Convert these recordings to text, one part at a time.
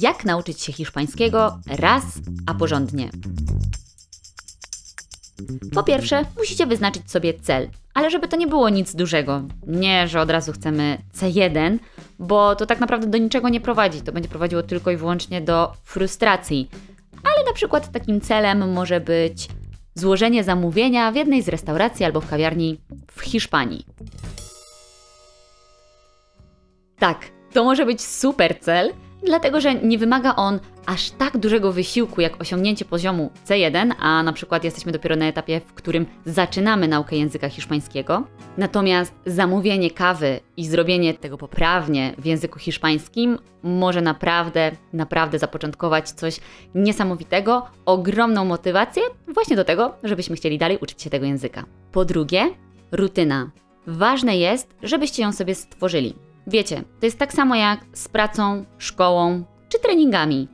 Jak nauczyć się hiszpańskiego raz, a porządnie? Po pierwsze, musicie wyznaczyć sobie cel, ale żeby to nie było nic dużego. Nie, że od razu chcemy C1, bo to tak naprawdę do niczego nie prowadzi. To będzie prowadziło tylko i wyłącznie do frustracji. Ale na przykład takim celem może być złożenie zamówienia w jednej z restauracji albo w kawiarni w Hiszpanii. Tak, to może być super cel, dlatego że nie wymaga on aż tak dużego wysiłku jak osiągnięcie poziomu C1, a na przykład jesteśmy dopiero na etapie, w którym zaczynamy naukę języka hiszpańskiego. Natomiast zamówienie kawy i zrobienie tego poprawnie w języku hiszpańskim może naprawdę, naprawdę zapoczątkować coś niesamowitego, ogromną motywację właśnie do tego, żebyśmy chcieli dalej uczyć się tego języka. Po drugie, rutyna. Ważne jest, żebyście ją sobie stworzyli. Wiecie, to jest tak samo jak z pracą, szkołą czy treningami.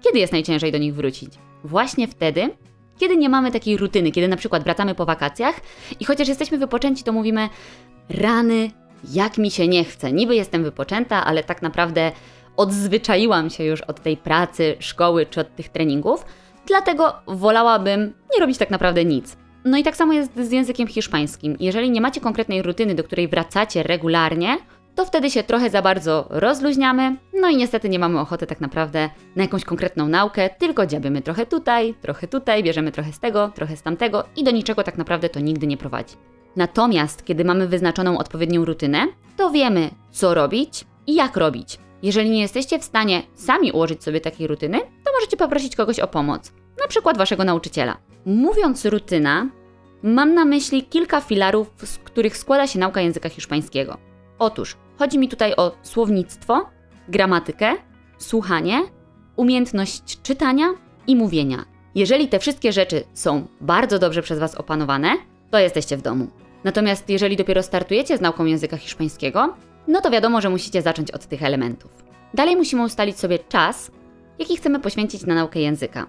Kiedy jest najciężej do nich wrócić? Właśnie wtedy, kiedy nie mamy takiej rutyny, kiedy na przykład wracamy po wakacjach i chociaż jesteśmy wypoczęci, to mówimy: rany, jak mi się nie chce. Niby jestem wypoczęta, ale tak naprawdę odzwyczaiłam się już od tej pracy, szkoły czy od tych treningów, dlatego wolałabym nie robić tak naprawdę nic. No i tak samo jest z językiem hiszpańskim. Jeżeli nie macie konkretnej rutyny, do której wracacie regularnie, to wtedy się trochę za bardzo rozluźniamy, no i niestety nie mamy ochoty tak naprawdę na jakąś konkretną naukę, tylko dziabiemy trochę tutaj, trochę tutaj, bierzemy trochę z tego, trochę z tamtego i do niczego tak naprawdę to nigdy nie prowadzi. Natomiast kiedy mamy wyznaczoną odpowiednią rutynę, to wiemy, co robić i jak robić. Jeżeli nie jesteście w stanie sami ułożyć sobie takiej rutyny, to możecie poprosić kogoś o pomoc, na przykład waszego nauczyciela. Mówiąc rutyna, mam na myśli kilka filarów, z których składa się nauka języka hiszpańskiego. Otóż chodzi mi tutaj o słownictwo, gramatykę, słuchanie, umiejętność czytania i mówienia. Jeżeli te wszystkie rzeczy są bardzo dobrze przez Was opanowane, to jesteście w domu. Natomiast jeżeli dopiero startujecie z nauką języka hiszpańskiego, no to wiadomo, że musicie zacząć od tych elementów. Dalej musimy ustalić sobie czas, jaki chcemy poświęcić na naukę języka.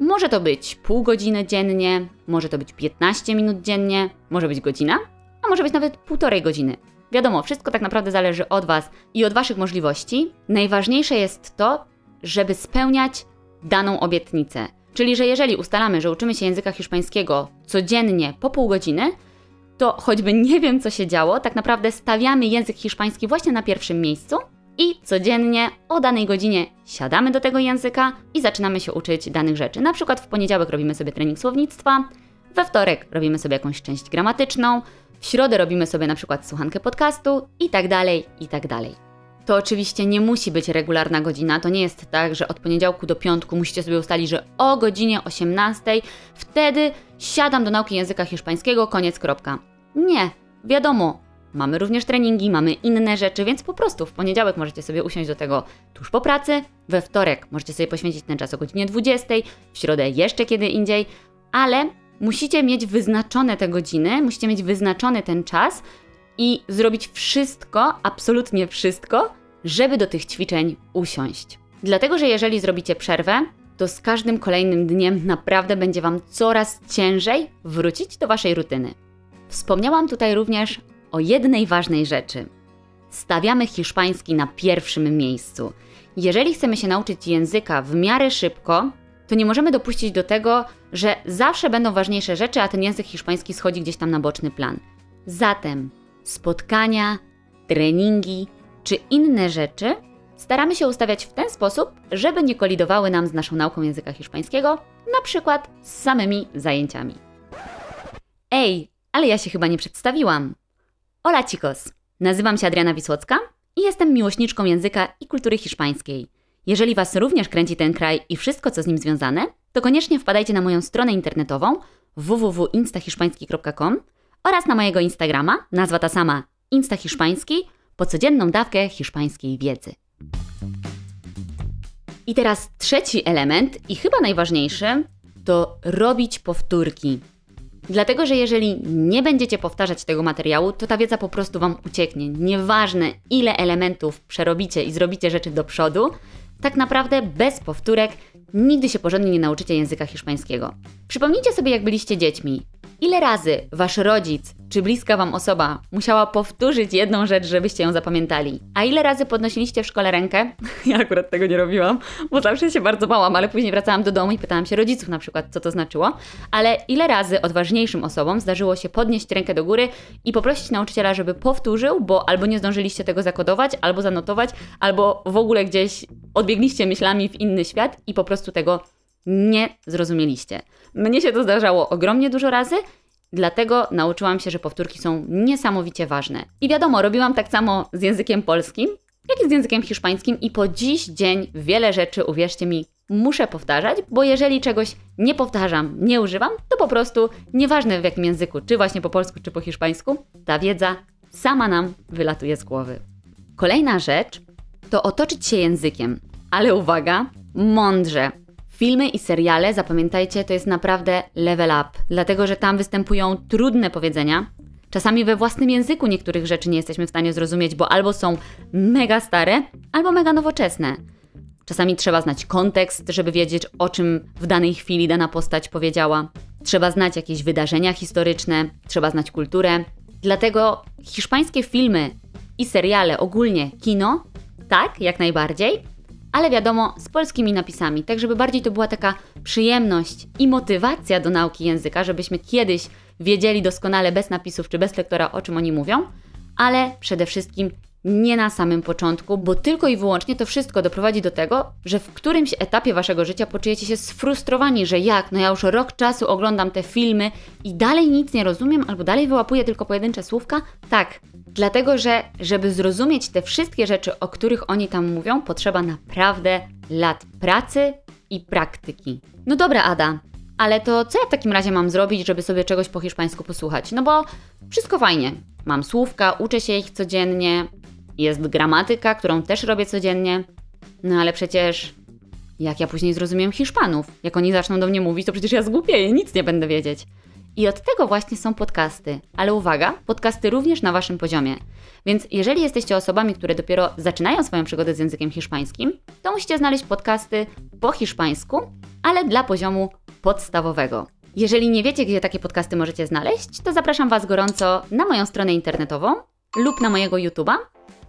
Może to być pół godziny dziennie, może to być 15 minut dziennie, może być godzina, a może być nawet półtorej godziny. Wiadomo, wszystko tak naprawdę zależy od Was i od Waszych możliwości. Najważniejsze jest to, żeby spełniać daną obietnicę. Czyli, że jeżeli ustalamy, że uczymy się języka hiszpańskiego codziennie po pół godziny, to choćby nie wiem, co się działo, tak naprawdę stawiamy język hiszpański właśnie na pierwszym miejscu i codziennie o danej godzinie siadamy do tego języka i zaczynamy się uczyć danych rzeczy. Na przykład w poniedziałek robimy sobie trening słownictwa, we wtorek robimy sobie jakąś część gramatyczną, w środę robimy sobie na przykład słuchankę podcastu i tak dalej, i tak dalej. To oczywiście nie musi być regularna godzina. To nie jest tak, że od poniedziałku do piątku musicie sobie ustalić, że o godzinie 18 wtedy siadam do nauki języka hiszpańskiego, koniec, kropka. Nie, wiadomo, mamy również treningi, mamy inne rzeczy, więc po prostu w poniedziałek możecie sobie usiąść do tego tuż po pracy, we wtorek możecie sobie poświęcić ten czas o godzinie 20, w środę jeszcze kiedy indziej, ale musicie mieć wyznaczone te godziny, musicie mieć wyznaczony ten czas i zrobić wszystko, absolutnie wszystko, żeby do tych ćwiczeń usiąść. Dlatego, że jeżeli zrobicie przerwę, to z każdym kolejnym dniem naprawdę będzie Wam coraz ciężej wrócić do Waszej rutyny. Wspomniałam tutaj również o jednej ważnej rzeczy. Stawiamy hiszpański na pierwszym miejscu. Jeżeli chcemy się nauczyć języka w miarę szybko, to nie możemy dopuścić do tego, że zawsze będą ważniejsze rzeczy, a ten język hiszpański schodzi gdzieś tam na boczny plan. Zatem spotkania, treningi czy inne rzeczy staramy się ustawiać w ten sposób, żeby nie kolidowały nam z naszą nauką języka hiszpańskiego, na przykład z samymi zajęciami. Ej, ale ja się chyba nie przedstawiłam. Hola chicos, nazywam się Adriana Wisłocka i jestem miłośniczką języka i kultury hiszpańskiej. Jeżeli Was również kręci ten kraj i wszystko, co z nim związane, to koniecznie wpadajcie na moją stronę internetową www.instahiszpański.com oraz na mojego Instagrama, nazwa ta sama Instahiszpański, po codzienną dawkę hiszpańskiej wiedzy. I teraz trzeci element, i chyba najważniejszy, to robić powtórki. Dlatego, że jeżeli nie będziecie powtarzać tego materiału, to ta wiedza po prostu Wam ucieknie. Nieważne, ile elementów przerobicie i zrobicie rzeczy do przodu, tak naprawdę bez powtórek nigdy się porządnie nie nauczycie języka hiszpańskiego. Przypomnijcie sobie, jak byliście dziećmi. Ile razy wasz rodzic czy bliska wam osoba musiała powtórzyć jedną rzecz, żebyście ją zapamiętali? A ile razy podnosiliście w szkole rękę? Ja akurat tego nie robiłam, bo zawsze się bardzo bałam, ale później wracałam do domu i pytałam się rodziców na przykład, co to znaczyło. Ale ile razy odważniejszym osobom zdarzyło się podnieść rękę do góry i poprosić nauczyciela, żeby powtórzył, bo albo nie zdążyliście tego zakodować, albo zanotować, albo w ogóle gdzieś odbiegliście myślami w inny świat i po prostu tego nie zrozumieliście. Mnie się to zdarzało ogromnie dużo razy, dlatego nauczyłam się, że powtórki są niesamowicie ważne. I wiadomo, robiłam tak samo z językiem polskim, jak i z językiem hiszpańskim i po dziś dzień wiele rzeczy, uwierzcie mi, muszę powtarzać, bo jeżeli czegoś nie powtarzam, nie używam, to po prostu nieważne w jakim języku, czy właśnie po polsku, czy po hiszpańsku, ta wiedza sama nam wylatuje z głowy. Kolejna rzecz to otoczyć się językiem, ale uwaga, mądrze. Filmy i seriale, zapamiętajcie, to jest naprawdę level up, dlatego że tam występują trudne powiedzenia. Czasami we własnym języku niektórych rzeczy nie jesteśmy w stanie zrozumieć, bo albo są mega stare, albo mega nowoczesne. Czasami trzeba znać kontekst, żeby wiedzieć, o czym w danej chwili dana postać powiedziała. Trzeba znać jakieś wydarzenia historyczne, trzeba znać kulturę. Dlatego hiszpańskie filmy i seriale, ogólnie kino, tak, jak najbardziej, ale wiadomo, z polskimi napisami, tak żeby bardziej to była taka przyjemność i motywacja do nauki języka, żebyśmy kiedyś wiedzieli doskonale bez napisów czy bez lektora, o czym oni mówią, ale przede wszystkim nie na samym początku, bo tylko i wyłącznie to wszystko doprowadzi do tego, że w którymś etapie waszego życia poczujecie się sfrustrowani, że jak, no ja już rok czasu oglądam te filmy i dalej nic nie rozumiem, albo dalej wyłapuję tylko pojedyncze słówka. Tak, dlatego że, żeby zrozumieć te wszystkie rzeczy, o których oni tam mówią, potrzeba naprawdę lat pracy i praktyki. No dobra, Ada, ale to co ja w takim razie mam zrobić, żeby sobie czegoś po hiszpańsku posłuchać? No bo wszystko fajnie. Mam słówka, uczę się ich codziennie, jest gramatyka, którą też robię codziennie. No ale przecież jak ja później zrozumiem Hiszpanów? Jak oni zaczną do mnie mówić, to przecież ja zgłupieję, nic nie będę wiedzieć. I od tego właśnie są podcasty. Ale uwaga, podcasty również na waszym poziomie. Więc jeżeli jesteście osobami, które dopiero zaczynają swoją przygodę z językiem hiszpańskim, to musicie znaleźć podcasty po hiszpańsku, ale dla poziomu podstawowego. Jeżeli nie wiecie, gdzie takie podcasty możecie znaleźć, to zapraszam Was gorąco na moją stronę internetową lub na mojego YouTube'a.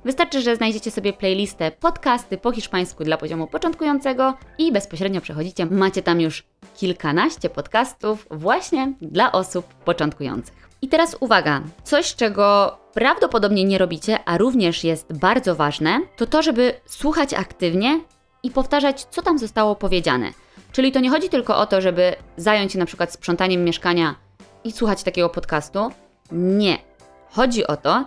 Wystarczy, że znajdziecie sobie playlistę podcasty po hiszpańsku dla poziomu początkującego i bezpośrednio przechodzicie. Macie tam już kilkanaście podcastów właśnie dla osób początkujących. I teraz uwaga, coś czego prawdopodobnie nie robicie, a również jest bardzo ważne, to to, żeby słuchać aktywnie i powtarzać, co tam zostało powiedziane. Czyli to nie chodzi tylko o to, żeby zająć się na przykład sprzątaniem mieszkania i słuchać takiego podcastu. Nie. Chodzi o to,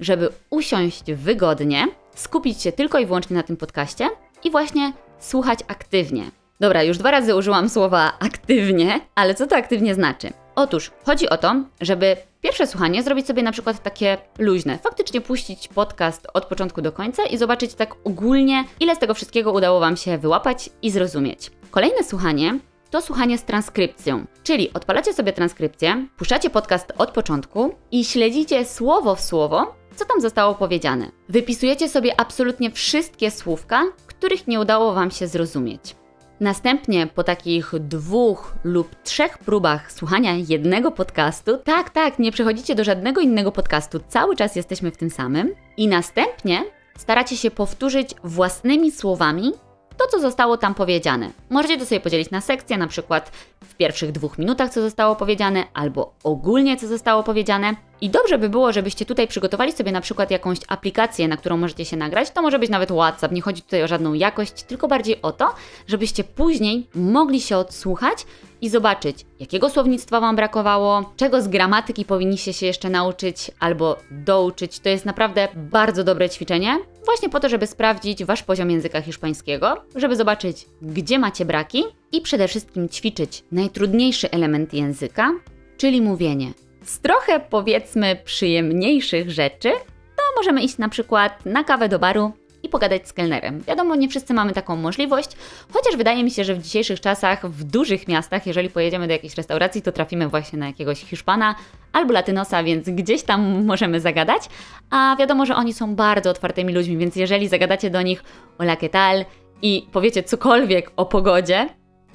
żeby usiąść wygodnie, skupić się tylko i wyłącznie na tym podcaście i właśnie słuchać aktywnie. Dobra, już dwa razy użyłam słowa aktywnie, ale co to aktywnie znaczy? Otóż chodzi o to, żeby pierwsze słuchanie zrobić sobie na przykład takie luźne, faktycznie puścić podcast od początku do końca i zobaczyć tak ogólnie, ile z tego wszystkiego udało Wam się wyłapać i zrozumieć. Kolejne słuchanie to słuchanie z transkrypcją. Czyli odpalacie sobie transkrypcję, puszczacie podcast od początku i śledzicie słowo w słowo, co tam zostało powiedziane. Wypisujecie sobie absolutnie wszystkie słówka, których nie udało Wam się zrozumieć. Następnie po takich dwóch lub trzech próbach słuchania jednego podcastu, tak, tak, nie przechodzicie do żadnego innego podcastu, cały czas jesteśmy w tym samym, i następnie staracie się powtórzyć własnymi słowami to, co zostało tam powiedziane. Możecie to sobie podzielić na sekcje, na przykład w pierwszych dwóch minutach, co zostało powiedziane, albo ogólnie, co zostało powiedziane. I dobrze by było, żebyście tutaj przygotowali sobie na przykład jakąś aplikację, na którą możecie się nagrać. To może być nawet WhatsApp, nie chodzi tutaj o żadną jakość, tylko bardziej o to, żebyście później mogli się odsłuchać i zobaczyć, jakiego słownictwa Wam brakowało, czego z gramatyki powinniście się jeszcze nauczyć albo douczyć. To jest naprawdę bardzo dobre ćwiczenie, właśnie po to, żeby sprawdzić Wasz poziom języka hiszpańskiego, żeby zobaczyć, gdzie macie braki i przede wszystkim ćwiczyć najtrudniejszy element języka, czyli mówienie. Z trochę powiedzmy przyjemniejszych rzeczy, to możemy iść na przykład na kawę do baru i pogadać z kelnerem. Wiadomo, nie wszyscy mamy taką możliwość, chociaż wydaje mi się, że w dzisiejszych czasach w dużych miastach, jeżeli pojedziemy do jakiejś restauracji, to trafimy właśnie na jakiegoś Hiszpana albo Latynosa, więc gdzieś tam możemy zagadać. A wiadomo, że oni są bardzo otwartymi ludźmi, więc jeżeli zagadacie do nich hola, ¿qué tal? i powiecie cokolwiek o pogodzie,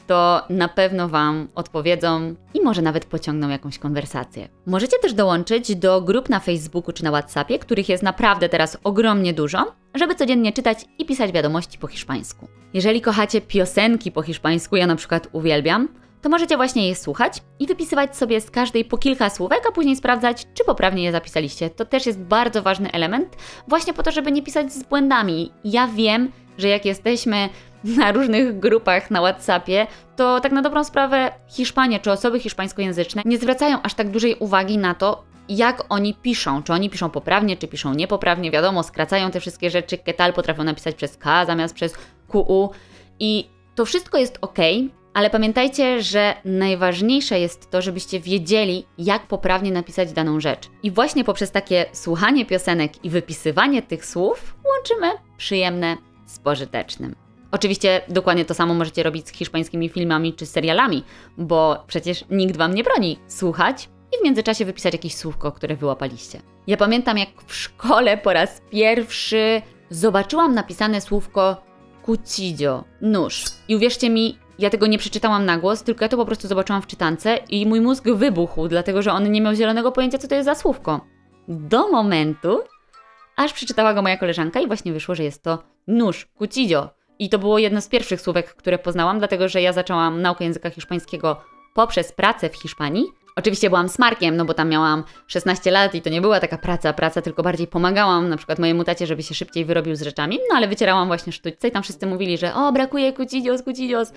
to na pewno Wam odpowiedzą i może nawet pociągną jakąś konwersację. Możecie też dołączyć do grup na Facebooku czy na WhatsAppie, których jest naprawdę teraz ogromnie dużo, żeby codziennie czytać i pisać wiadomości po hiszpańsku. Jeżeli kochacie piosenki po hiszpańsku, ja na przykład uwielbiam, to możecie właśnie je słuchać i wypisywać sobie z każdej po kilka słówek, a później sprawdzać, czy poprawnie je zapisaliście. To też jest bardzo ważny element, właśnie po to, żeby nie pisać z błędami. Ja wiem, że jak jesteśmy na różnych grupach na WhatsAppie, to tak na dobrą sprawę Hiszpanie czy osoby hiszpańskojęzyczne nie zwracają aż tak dużej uwagi na to, jak oni piszą. Czy oni piszą poprawnie, czy piszą niepoprawnie. Wiadomo, skracają te wszystkie rzeczy. Ketal potrafią napisać przez K zamiast przez QU. I to wszystko jest ok, ale pamiętajcie, że najważniejsze jest to, żebyście wiedzieli, jak poprawnie napisać daną rzecz. I właśnie poprzez takie słuchanie piosenek i wypisywanie tych słów łączymy przyjemne z pożytecznym. Oczywiście dokładnie to samo możecie robić z hiszpańskimi filmami czy serialami, bo przecież nikt wam nie broni słuchać i w międzyczasie wypisać jakieś słówko, które wyłapaliście. Ja pamiętam, jak w szkole po raz pierwszy zobaczyłam napisane słówko cuchillo, nóż. I uwierzcie mi, ja tego nie przeczytałam na głos, tylko ja to po prostu zobaczyłam w czytance i mój mózg wybuchł, dlatego że on nie miał zielonego pojęcia, co to jest za słówko. Do momentu, aż przeczytała go moja koleżanka i właśnie wyszło, że jest to nóż, cuchillo. I to było jedno z pierwszych słówek, które poznałam, dlatego że ja zaczęłam naukę języka hiszpańskiego poprzez pracę w Hiszpanii. Oczywiście byłam smarkiem, no bo tam miałam 16 lat i to nie była taka praca, praca, tylko bardziej pomagałam na przykład mojemu tacie, żeby się szybciej wyrobił z rzeczami, no ale wycierałam właśnie sztućce i tam wszyscy mówili, że o, brakuje kucidios, kucidios.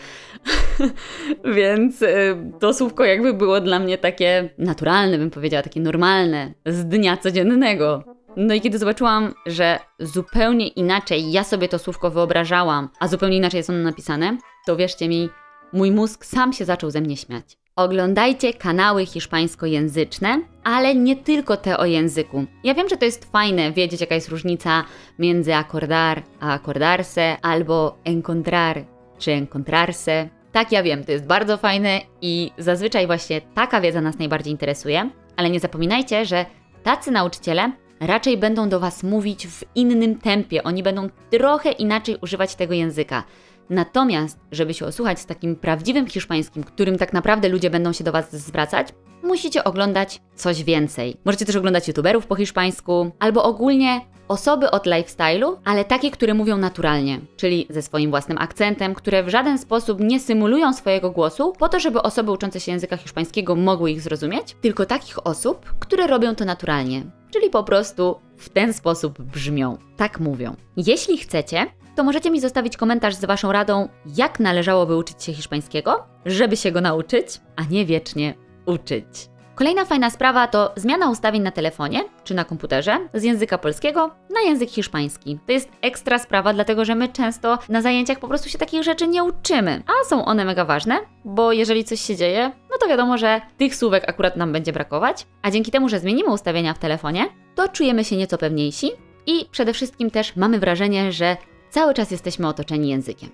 Więc y, to słówko jakby było dla mnie takie naturalne, bym powiedziała, takie normalne, z dnia codziennego. No i kiedy zobaczyłam, że zupełnie inaczej ja sobie to słówko wyobrażałam, a zupełnie inaczej jest ono napisane, to wierzcie mi, mój mózg sam się zaczął ze mnie śmiać. Oglądajcie kanały hiszpańskojęzyczne, ale nie tylko te o języku. Ja wiem, że to jest fajne wiedzieć, jaka jest różnica między acordar a acordarse, albo encontrar czy encontrarse. Tak, ja wiem, to jest bardzo fajne i zazwyczaj właśnie taka wiedza nas najbardziej interesuje, ale nie zapominajcie, że tacy nauczyciele raczej będą do Was mówić w innym tempie, oni będą trochę inaczej używać tego języka. Natomiast, żeby się osłuchać z takim prawdziwym hiszpańskim, którym tak naprawdę ludzie będą się do Was zwracać, musicie oglądać coś więcej. Możecie też oglądać youtuberów po hiszpańsku, albo ogólnie osoby od lifestyle'u, ale takie, które mówią naturalnie, czyli ze swoim własnym akcentem, które w żaden sposób nie symulują swojego głosu, po to, żeby osoby uczące się języka hiszpańskiego mogły ich zrozumieć, tylko takich osób, które robią to naturalnie, czyli po prostu w ten sposób brzmią, tak mówią. Jeśli chcecie, to możecie mi zostawić komentarz z Waszą radą, jak należałoby uczyć się hiszpańskiego, żeby się go nauczyć, a nie wiecznie uczyć. Kolejna fajna sprawa to zmiana ustawień na telefonie czy na komputerze z języka polskiego na język hiszpański. To jest ekstra sprawa, dlatego że my często na zajęciach po prostu się takich rzeczy nie uczymy, a są one mega ważne, bo jeżeli coś się dzieje, no to wiadomo, że tych słówek akurat nam będzie brakować, a dzięki temu, że zmienimy ustawienia w telefonie, to czujemy się nieco pewniejsi i przede wszystkim też mamy wrażenie, że cały czas jesteśmy otoczeni językiem.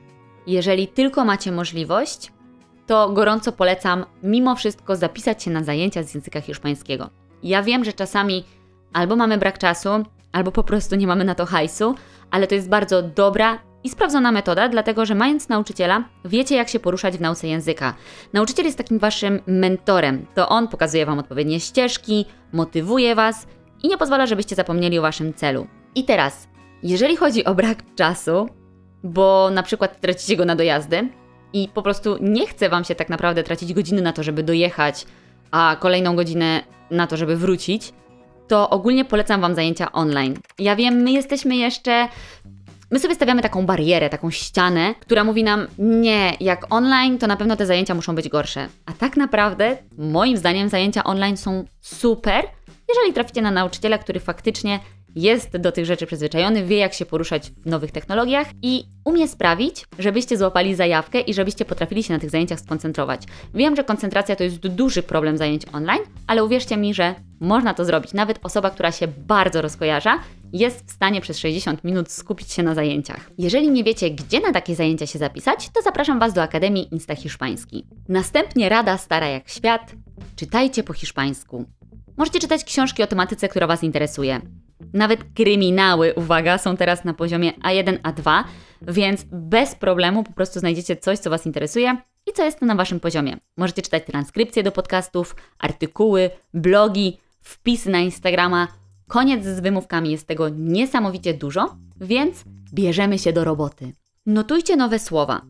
Jeżeli tylko macie możliwość, to gorąco polecam mimo wszystko zapisać się na zajęcia z języka hiszpańskiego. Ja wiem, że czasami albo mamy brak czasu, albo po prostu nie mamy na to hajsu, ale to jest bardzo dobra i sprawdzona metoda, dlatego że mając nauczyciela, wiecie jak się poruszać w nauce języka. Nauczyciel jest takim waszym mentorem. To on pokazuje wam odpowiednie ścieżki, motywuje was i nie pozwala, żebyście zapomnieli o waszym celu. I teraz, jeżeli chodzi o brak czasu, bo na przykład tracicie go na dojazdy i po prostu nie chce Wam się tak naprawdę tracić godziny na to, żeby dojechać, a kolejną godzinę na to, żeby wrócić, to ogólnie polecam Wam zajęcia online. Ja wiem, my jesteśmy jeszcze My sobie stawiamy taką barierę, taką ścianę, która mówi nam, nie, jak online, to na pewno te zajęcia muszą być gorsze. A tak naprawdę, moim zdaniem, zajęcia online są super, jeżeli traficie na nauczyciela, który faktycznie jest do tych rzeczy przyzwyczajony, wie jak się poruszać w nowych technologiach i umie sprawić, żebyście złapali zajawkę i żebyście potrafili się na tych zajęciach skoncentrować. Wiem, że koncentracja to jest duży problem zajęć online, ale uwierzcie mi, że można to zrobić. Nawet osoba, która się bardzo rozkojarza, jest w stanie przez 60 minut skupić się na zajęciach. Jeżeli nie wiecie, gdzie na takie zajęcia się zapisać, to zapraszam Was do Akademii Insta Hiszpański. Następnie rada stara jak świat. Czytajcie po hiszpańsku. Możecie czytać książki o tematyce, która Was interesuje. Nawet kryminały, uwaga, są teraz na poziomie A1, A2, więc bez problemu po prostu znajdziecie coś, co Was interesuje i co jest na Waszym poziomie. Możecie czytać transkrypcje do podcastów, artykuły, blogi, wpisy na Instagrama. Koniec z wymówkami, jest tego niesamowicie dużo, więc bierzemy się do roboty. Notujcie nowe słowa.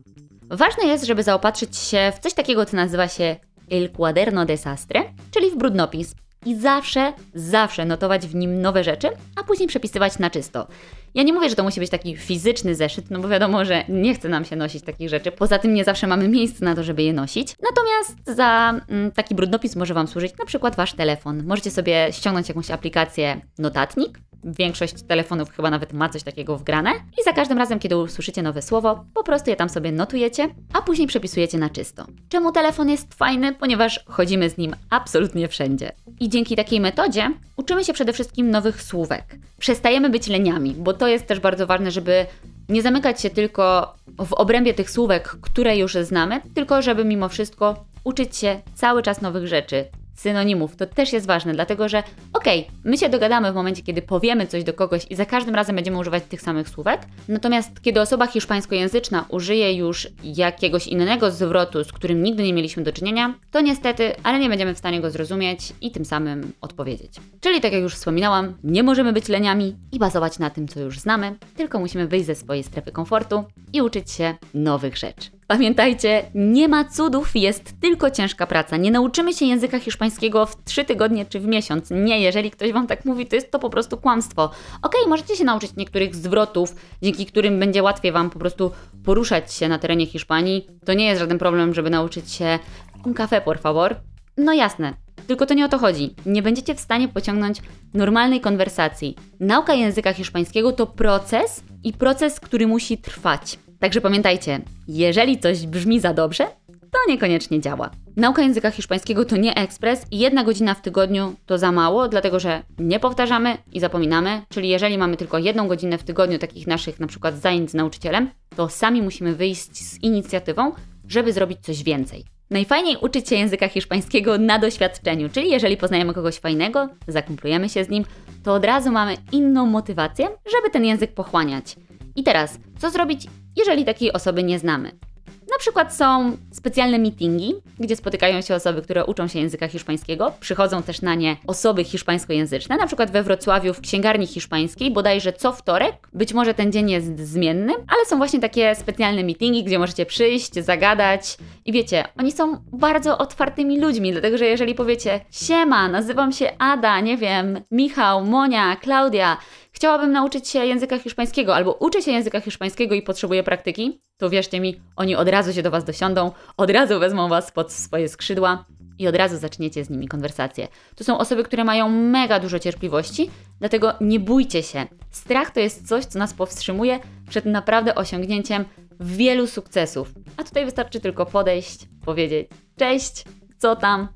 Ważne jest, żeby zaopatrzyć się w coś takiego, co nazywa się El Cuaderno Desastre, czyli w brudnopis i zawsze, zawsze notować w nim nowe rzeczy, a później przepisywać na czysto. Ja nie mówię, że to musi być taki fizyczny zeszyt, no bo wiadomo, że nie chce nam się nosić takich rzeczy. Poza tym nie zawsze mamy miejsce na to, żeby je nosić. Natomiast za mm, taki brudnopis może Wam służyć na przykład Wasz telefon. Możecie sobie ściągnąć jakąś aplikację notatnik, Większość telefonów chyba nawet ma coś takiego wgrane. I za każdym razem, kiedy usłyszycie nowe słowo, po prostu je tam sobie notujecie, a później przepisujecie na czysto. Czemu telefon jest fajny? Ponieważ chodzimy z nim absolutnie wszędzie. I dzięki takiej metodzie uczymy się przede wszystkim nowych słówek. Przestajemy być leniami, bo to jest też bardzo ważne, żeby nie zamykać się tylko w obrębie tych słówek, które już znamy, tylko żeby mimo wszystko uczyć się cały czas nowych rzeczy, synonimów. To też jest ważne, dlatego że okej, okay, my się dogadamy w momencie, kiedy powiemy coś do kogoś i za każdym razem będziemy używać tych samych słówek. Natomiast kiedy osoba hiszpańskojęzyczna użyje już jakiegoś innego zwrotu, z którym nigdy nie mieliśmy do czynienia, to niestety, ale nie będziemy w stanie go zrozumieć i tym samym odpowiedzieć. Czyli tak jak już wspominałam, nie możemy być leniami i bazować na tym, co już znamy, tylko musimy wyjść ze swojej strefy komfortu i uczyć się nowych rzeczy. Pamiętajcie, nie ma cudów, jest tylko ciężka praca. Nie nauczymy się języka hiszpańskiego w trzy tygodnie czy w miesiąc. Nie, jeżeli ktoś Wam tak mówi, to jest to po prostu kłamstwo. Okay, możecie się nauczyć niektórych zwrotów, dzięki którym będzie łatwiej Wam po prostu poruszać się na terenie Hiszpanii. To nie jest żaden problem, żeby nauczyć się un café, por favor. No jasne, tylko to nie o to chodzi. Nie będziecie w stanie pociągnąć normalnej konwersacji. Nauka języka hiszpańskiego to proces i proces, który musi trwać. Także pamiętajcie, jeżeli coś brzmi za dobrze, to niekoniecznie działa. Nauka języka hiszpańskiego to nie ekspres i jedna godzina w tygodniu to za mało, dlatego że nie powtarzamy i zapominamy. Czyli jeżeli mamy tylko jedną godzinę w tygodniu takich naszych na przykład zajęć z nauczycielem, to sami musimy wyjść z inicjatywą, żeby zrobić coś więcej. Najfajniej uczyć się języka hiszpańskiego na doświadczeniu, czyli jeżeli poznajemy kogoś fajnego, zakumplujemy się z nim, to od razu mamy inną motywację, żeby ten język pochłaniać. I teraz, co zrobić, jeżeli takiej osoby nie znamy? Na przykład są specjalne meetingi, gdzie spotykają się osoby, które uczą się języka hiszpańskiego. Przychodzą też na nie osoby hiszpańskojęzyczne, na przykład we Wrocławiu w księgarni hiszpańskiej, bodajże co wtorek. Być może ten dzień jest zmienny, ale są właśnie takie specjalne meetingi, gdzie możecie przyjść, zagadać. I wiecie, oni są bardzo otwartymi ludźmi, dlatego że jeżeli powiecie: Siema, nazywam się Ada, nie wiem, Michał, Monia, Klaudia, chciałabym nauczyć się języka hiszpańskiego albo uczę się języka hiszpańskiego i potrzebuję praktyki, to wierzcie mi, oni od razu się do Was dosiądą, od razu wezmą Was pod swoje skrzydła i od razu zaczniecie z nimi konwersację. To są osoby, które mają mega dużo cierpliwości, dlatego nie bójcie się. Strach to jest coś, co nas powstrzymuje przed naprawdę osiągnięciem wielu sukcesów. A tutaj wystarczy tylko podejść, powiedzieć: Cześć, co tam?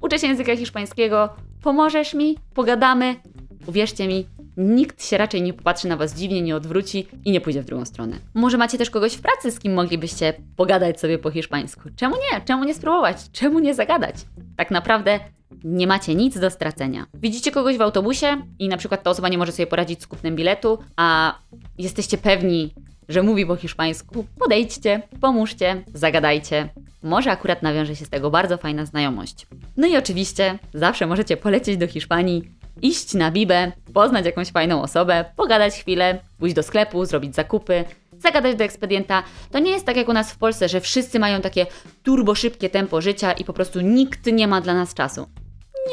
Uczę się języka hiszpańskiego, pomożesz mi? Pogadamy? Uwierzcie mi, nikt się raczej nie popatrzy na Was dziwnie, nie odwróci i nie pójdzie w drugą stronę. Może macie też kogoś w pracy, z kim moglibyście pogadać sobie po hiszpańsku. Czemu nie? Czemu nie spróbować? Czemu nie zagadać? Tak naprawdę nie macie nic do stracenia. Widzicie kogoś w autobusie i na przykład ta osoba nie może sobie poradzić z kupnem biletu, a jesteście pewni, że mówi po hiszpańsku, podejdźcie, pomóżcie, zagadajcie. Może akurat nawiąże się z tego bardzo fajna znajomość. No i oczywiście zawsze możecie polecieć do Hiszpanii iść na bibę, poznać jakąś fajną osobę, pogadać chwilę, pójść do sklepu, zrobić zakupy, zagadać do ekspedienta. To nie jest tak jak u nas w Polsce, że wszyscy mają takie turbo szybkie tempo życia i po prostu nikt nie ma dla nas czasu.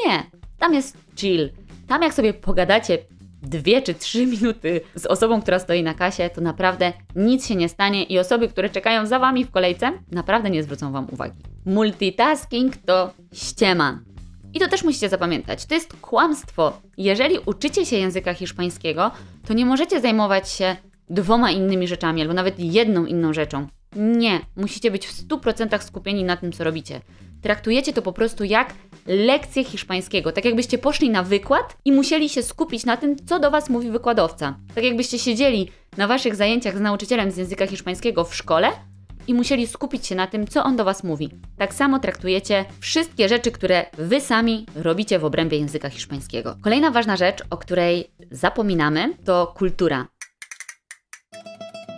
Nie, tam jest chill. Tam jak sobie pogadacie dwie czy trzy minuty z osobą, która stoi na kasie, to naprawdę nic się nie stanie i osoby, które czekają za Wami w kolejce, naprawdę nie zwrócą Wam uwagi. Multitasking to ściema. I to też musicie zapamiętać. To jest kłamstwo. Jeżeli uczycie się języka hiszpańskiego, to nie możecie zajmować się dwoma innymi rzeczami albo nawet jedną inną rzeczą. Nie, musicie być w 100% skupieni na tym, co robicie. Traktujecie to po prostu jak lekcję hiszpańskiego, tak jakbyście poszli na wykład i musieli się skupić na tym, co do Was mówi wykładowca. Tak jakbyście siedzieli na Waszych zajęciach z nauczycielem z języka hiszpańskiego w szkole i musieli skupić się na tym, co on do Was mówi. Tak samo traktujecie wszystkie rzeczy, które Wy sami robicie w obrębie języka hiszpańskiego. Kolejna ważna rzecz, o której zapominamy, to kultura.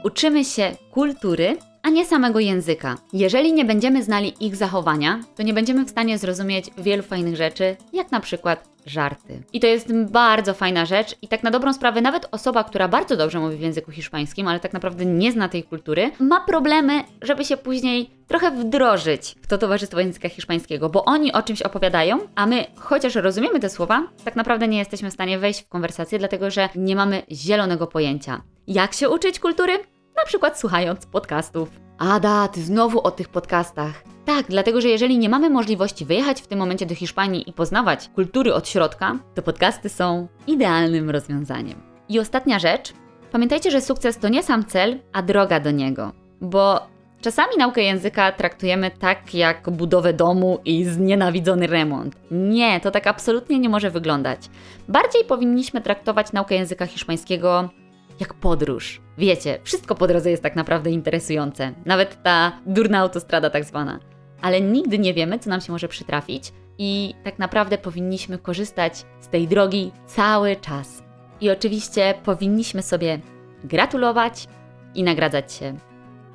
Uczymy się kultury a nie samego języka. Jeżeli nie będziemy znali ich zachowania, to nie będziemy w stanie zrozumieć wielu fajnych rzeczy, jak na przykład żarty. I to jest bardzo fajna rzecz i tak na dobrą sprawę nawet osoba, która bardzo dobrze mówi w języku hiszpańskim, ale tak naprawdę nie zna tej kultury, ma problemy, żeby się później trochę wdrożyć w to towarzystwo języka hiszpańskiego, bo oni o czymś opowiadają, a my, chociaż rozumiemy te słowa, tak naprawdę nie jesteśmy w stanie wejść w konwersację, dlatego że nie mamy zielonego pojęcia. Jak się uczyć kultury? Na przykład słuchając podcastów. Ada, ty znowu o tych podcastach. Tak, dlatego że jeżeli nie mamy możliwości wyjechać w tym momencie do Hiszpanii i poznawać kultury od środka, to podcasty są idealnym rozwiązaniem. I ostatnia rzecz. Pamiętajcie, że sukces to nie sam cel, a droga do niego. Bo czasami naukę języka traktujemy tak jak budowę domu i znienawidzony remont. Nie, to tak absolutnie nie może wyglądać. Bardziej powinniśmy traktować naukę języka hiszpańskiego jak podróż. Wiecie, wszystko po drodze jest tak naprawdę interesujące, nawet ta durna autostrada tak zwana. Ale nigdy nie wiemy, co nam się może przytrafić i tak naprawdę powinniśmy korzystać z tej drogi cały czas. I oczywiście powinniśmy sobie gratulować i nagradzać się.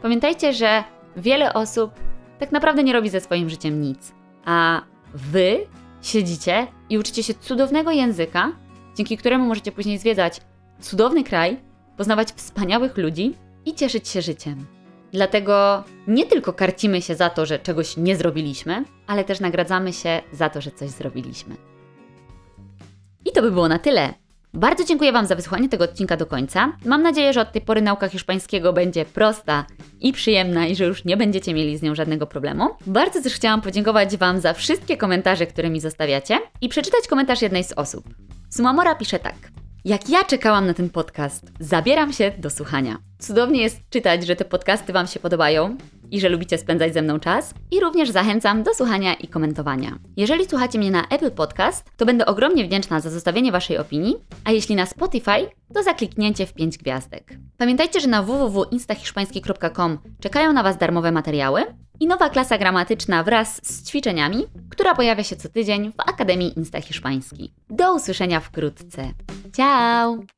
Pamiętajcie, że wiele osób tak naprawdę nie robi ze swoim życiem nic, a wy siedzicie i uczycie się cudownego języka, dzięki któremu możecie później zwiedzać cudowny kraj, poznawać wspaniałych ludzi i cieszyć się życiem. Dlatego nie tylko karcimy się za to, że czegoś nie zrobiliśmy, ale też nagradzamy się za to, że coś zrobiliśmy. I to by było na tyle. Bardzo dziękuję Wam za wysłuchanie tego odcinka do końca. Mam nadzieję, że od tej pory nauka hiszpańskiego będzie prosta i przyjemna i że już nie będziecie mieli z nią żadnego problemu. Bardzo też chciałam podziękować Wam za wszystkie komentarze, które mi zostawiacie i przeczytać komentarz jednej z osób. Sumamora pisze tak. Jak ja czekałam na ten podcast, zabieram się do słuchania. Cudownie jest czytać, że te podcasty Wam się podobają i że lubicie spędzać ze mną czas. I również zachęcam do słuchania i komentowania. Jeżeli słuchacie mnie na Apple Podcast, to będę ogromnie wdzięczna za zostawienie Waszej opinii, a jeśli na Spotify, to za kliknięcie w 5 gwiazdek. Pamiętajcie, że na www.instahiszpański.com czekają na Was darmowe materiały i nowa klasa gramatyczna wraz z ćwiczeniami, która pojawia się co tydzień w Akademii Insta Hiszpański. Do usłyszenia wkrótce. Ciao!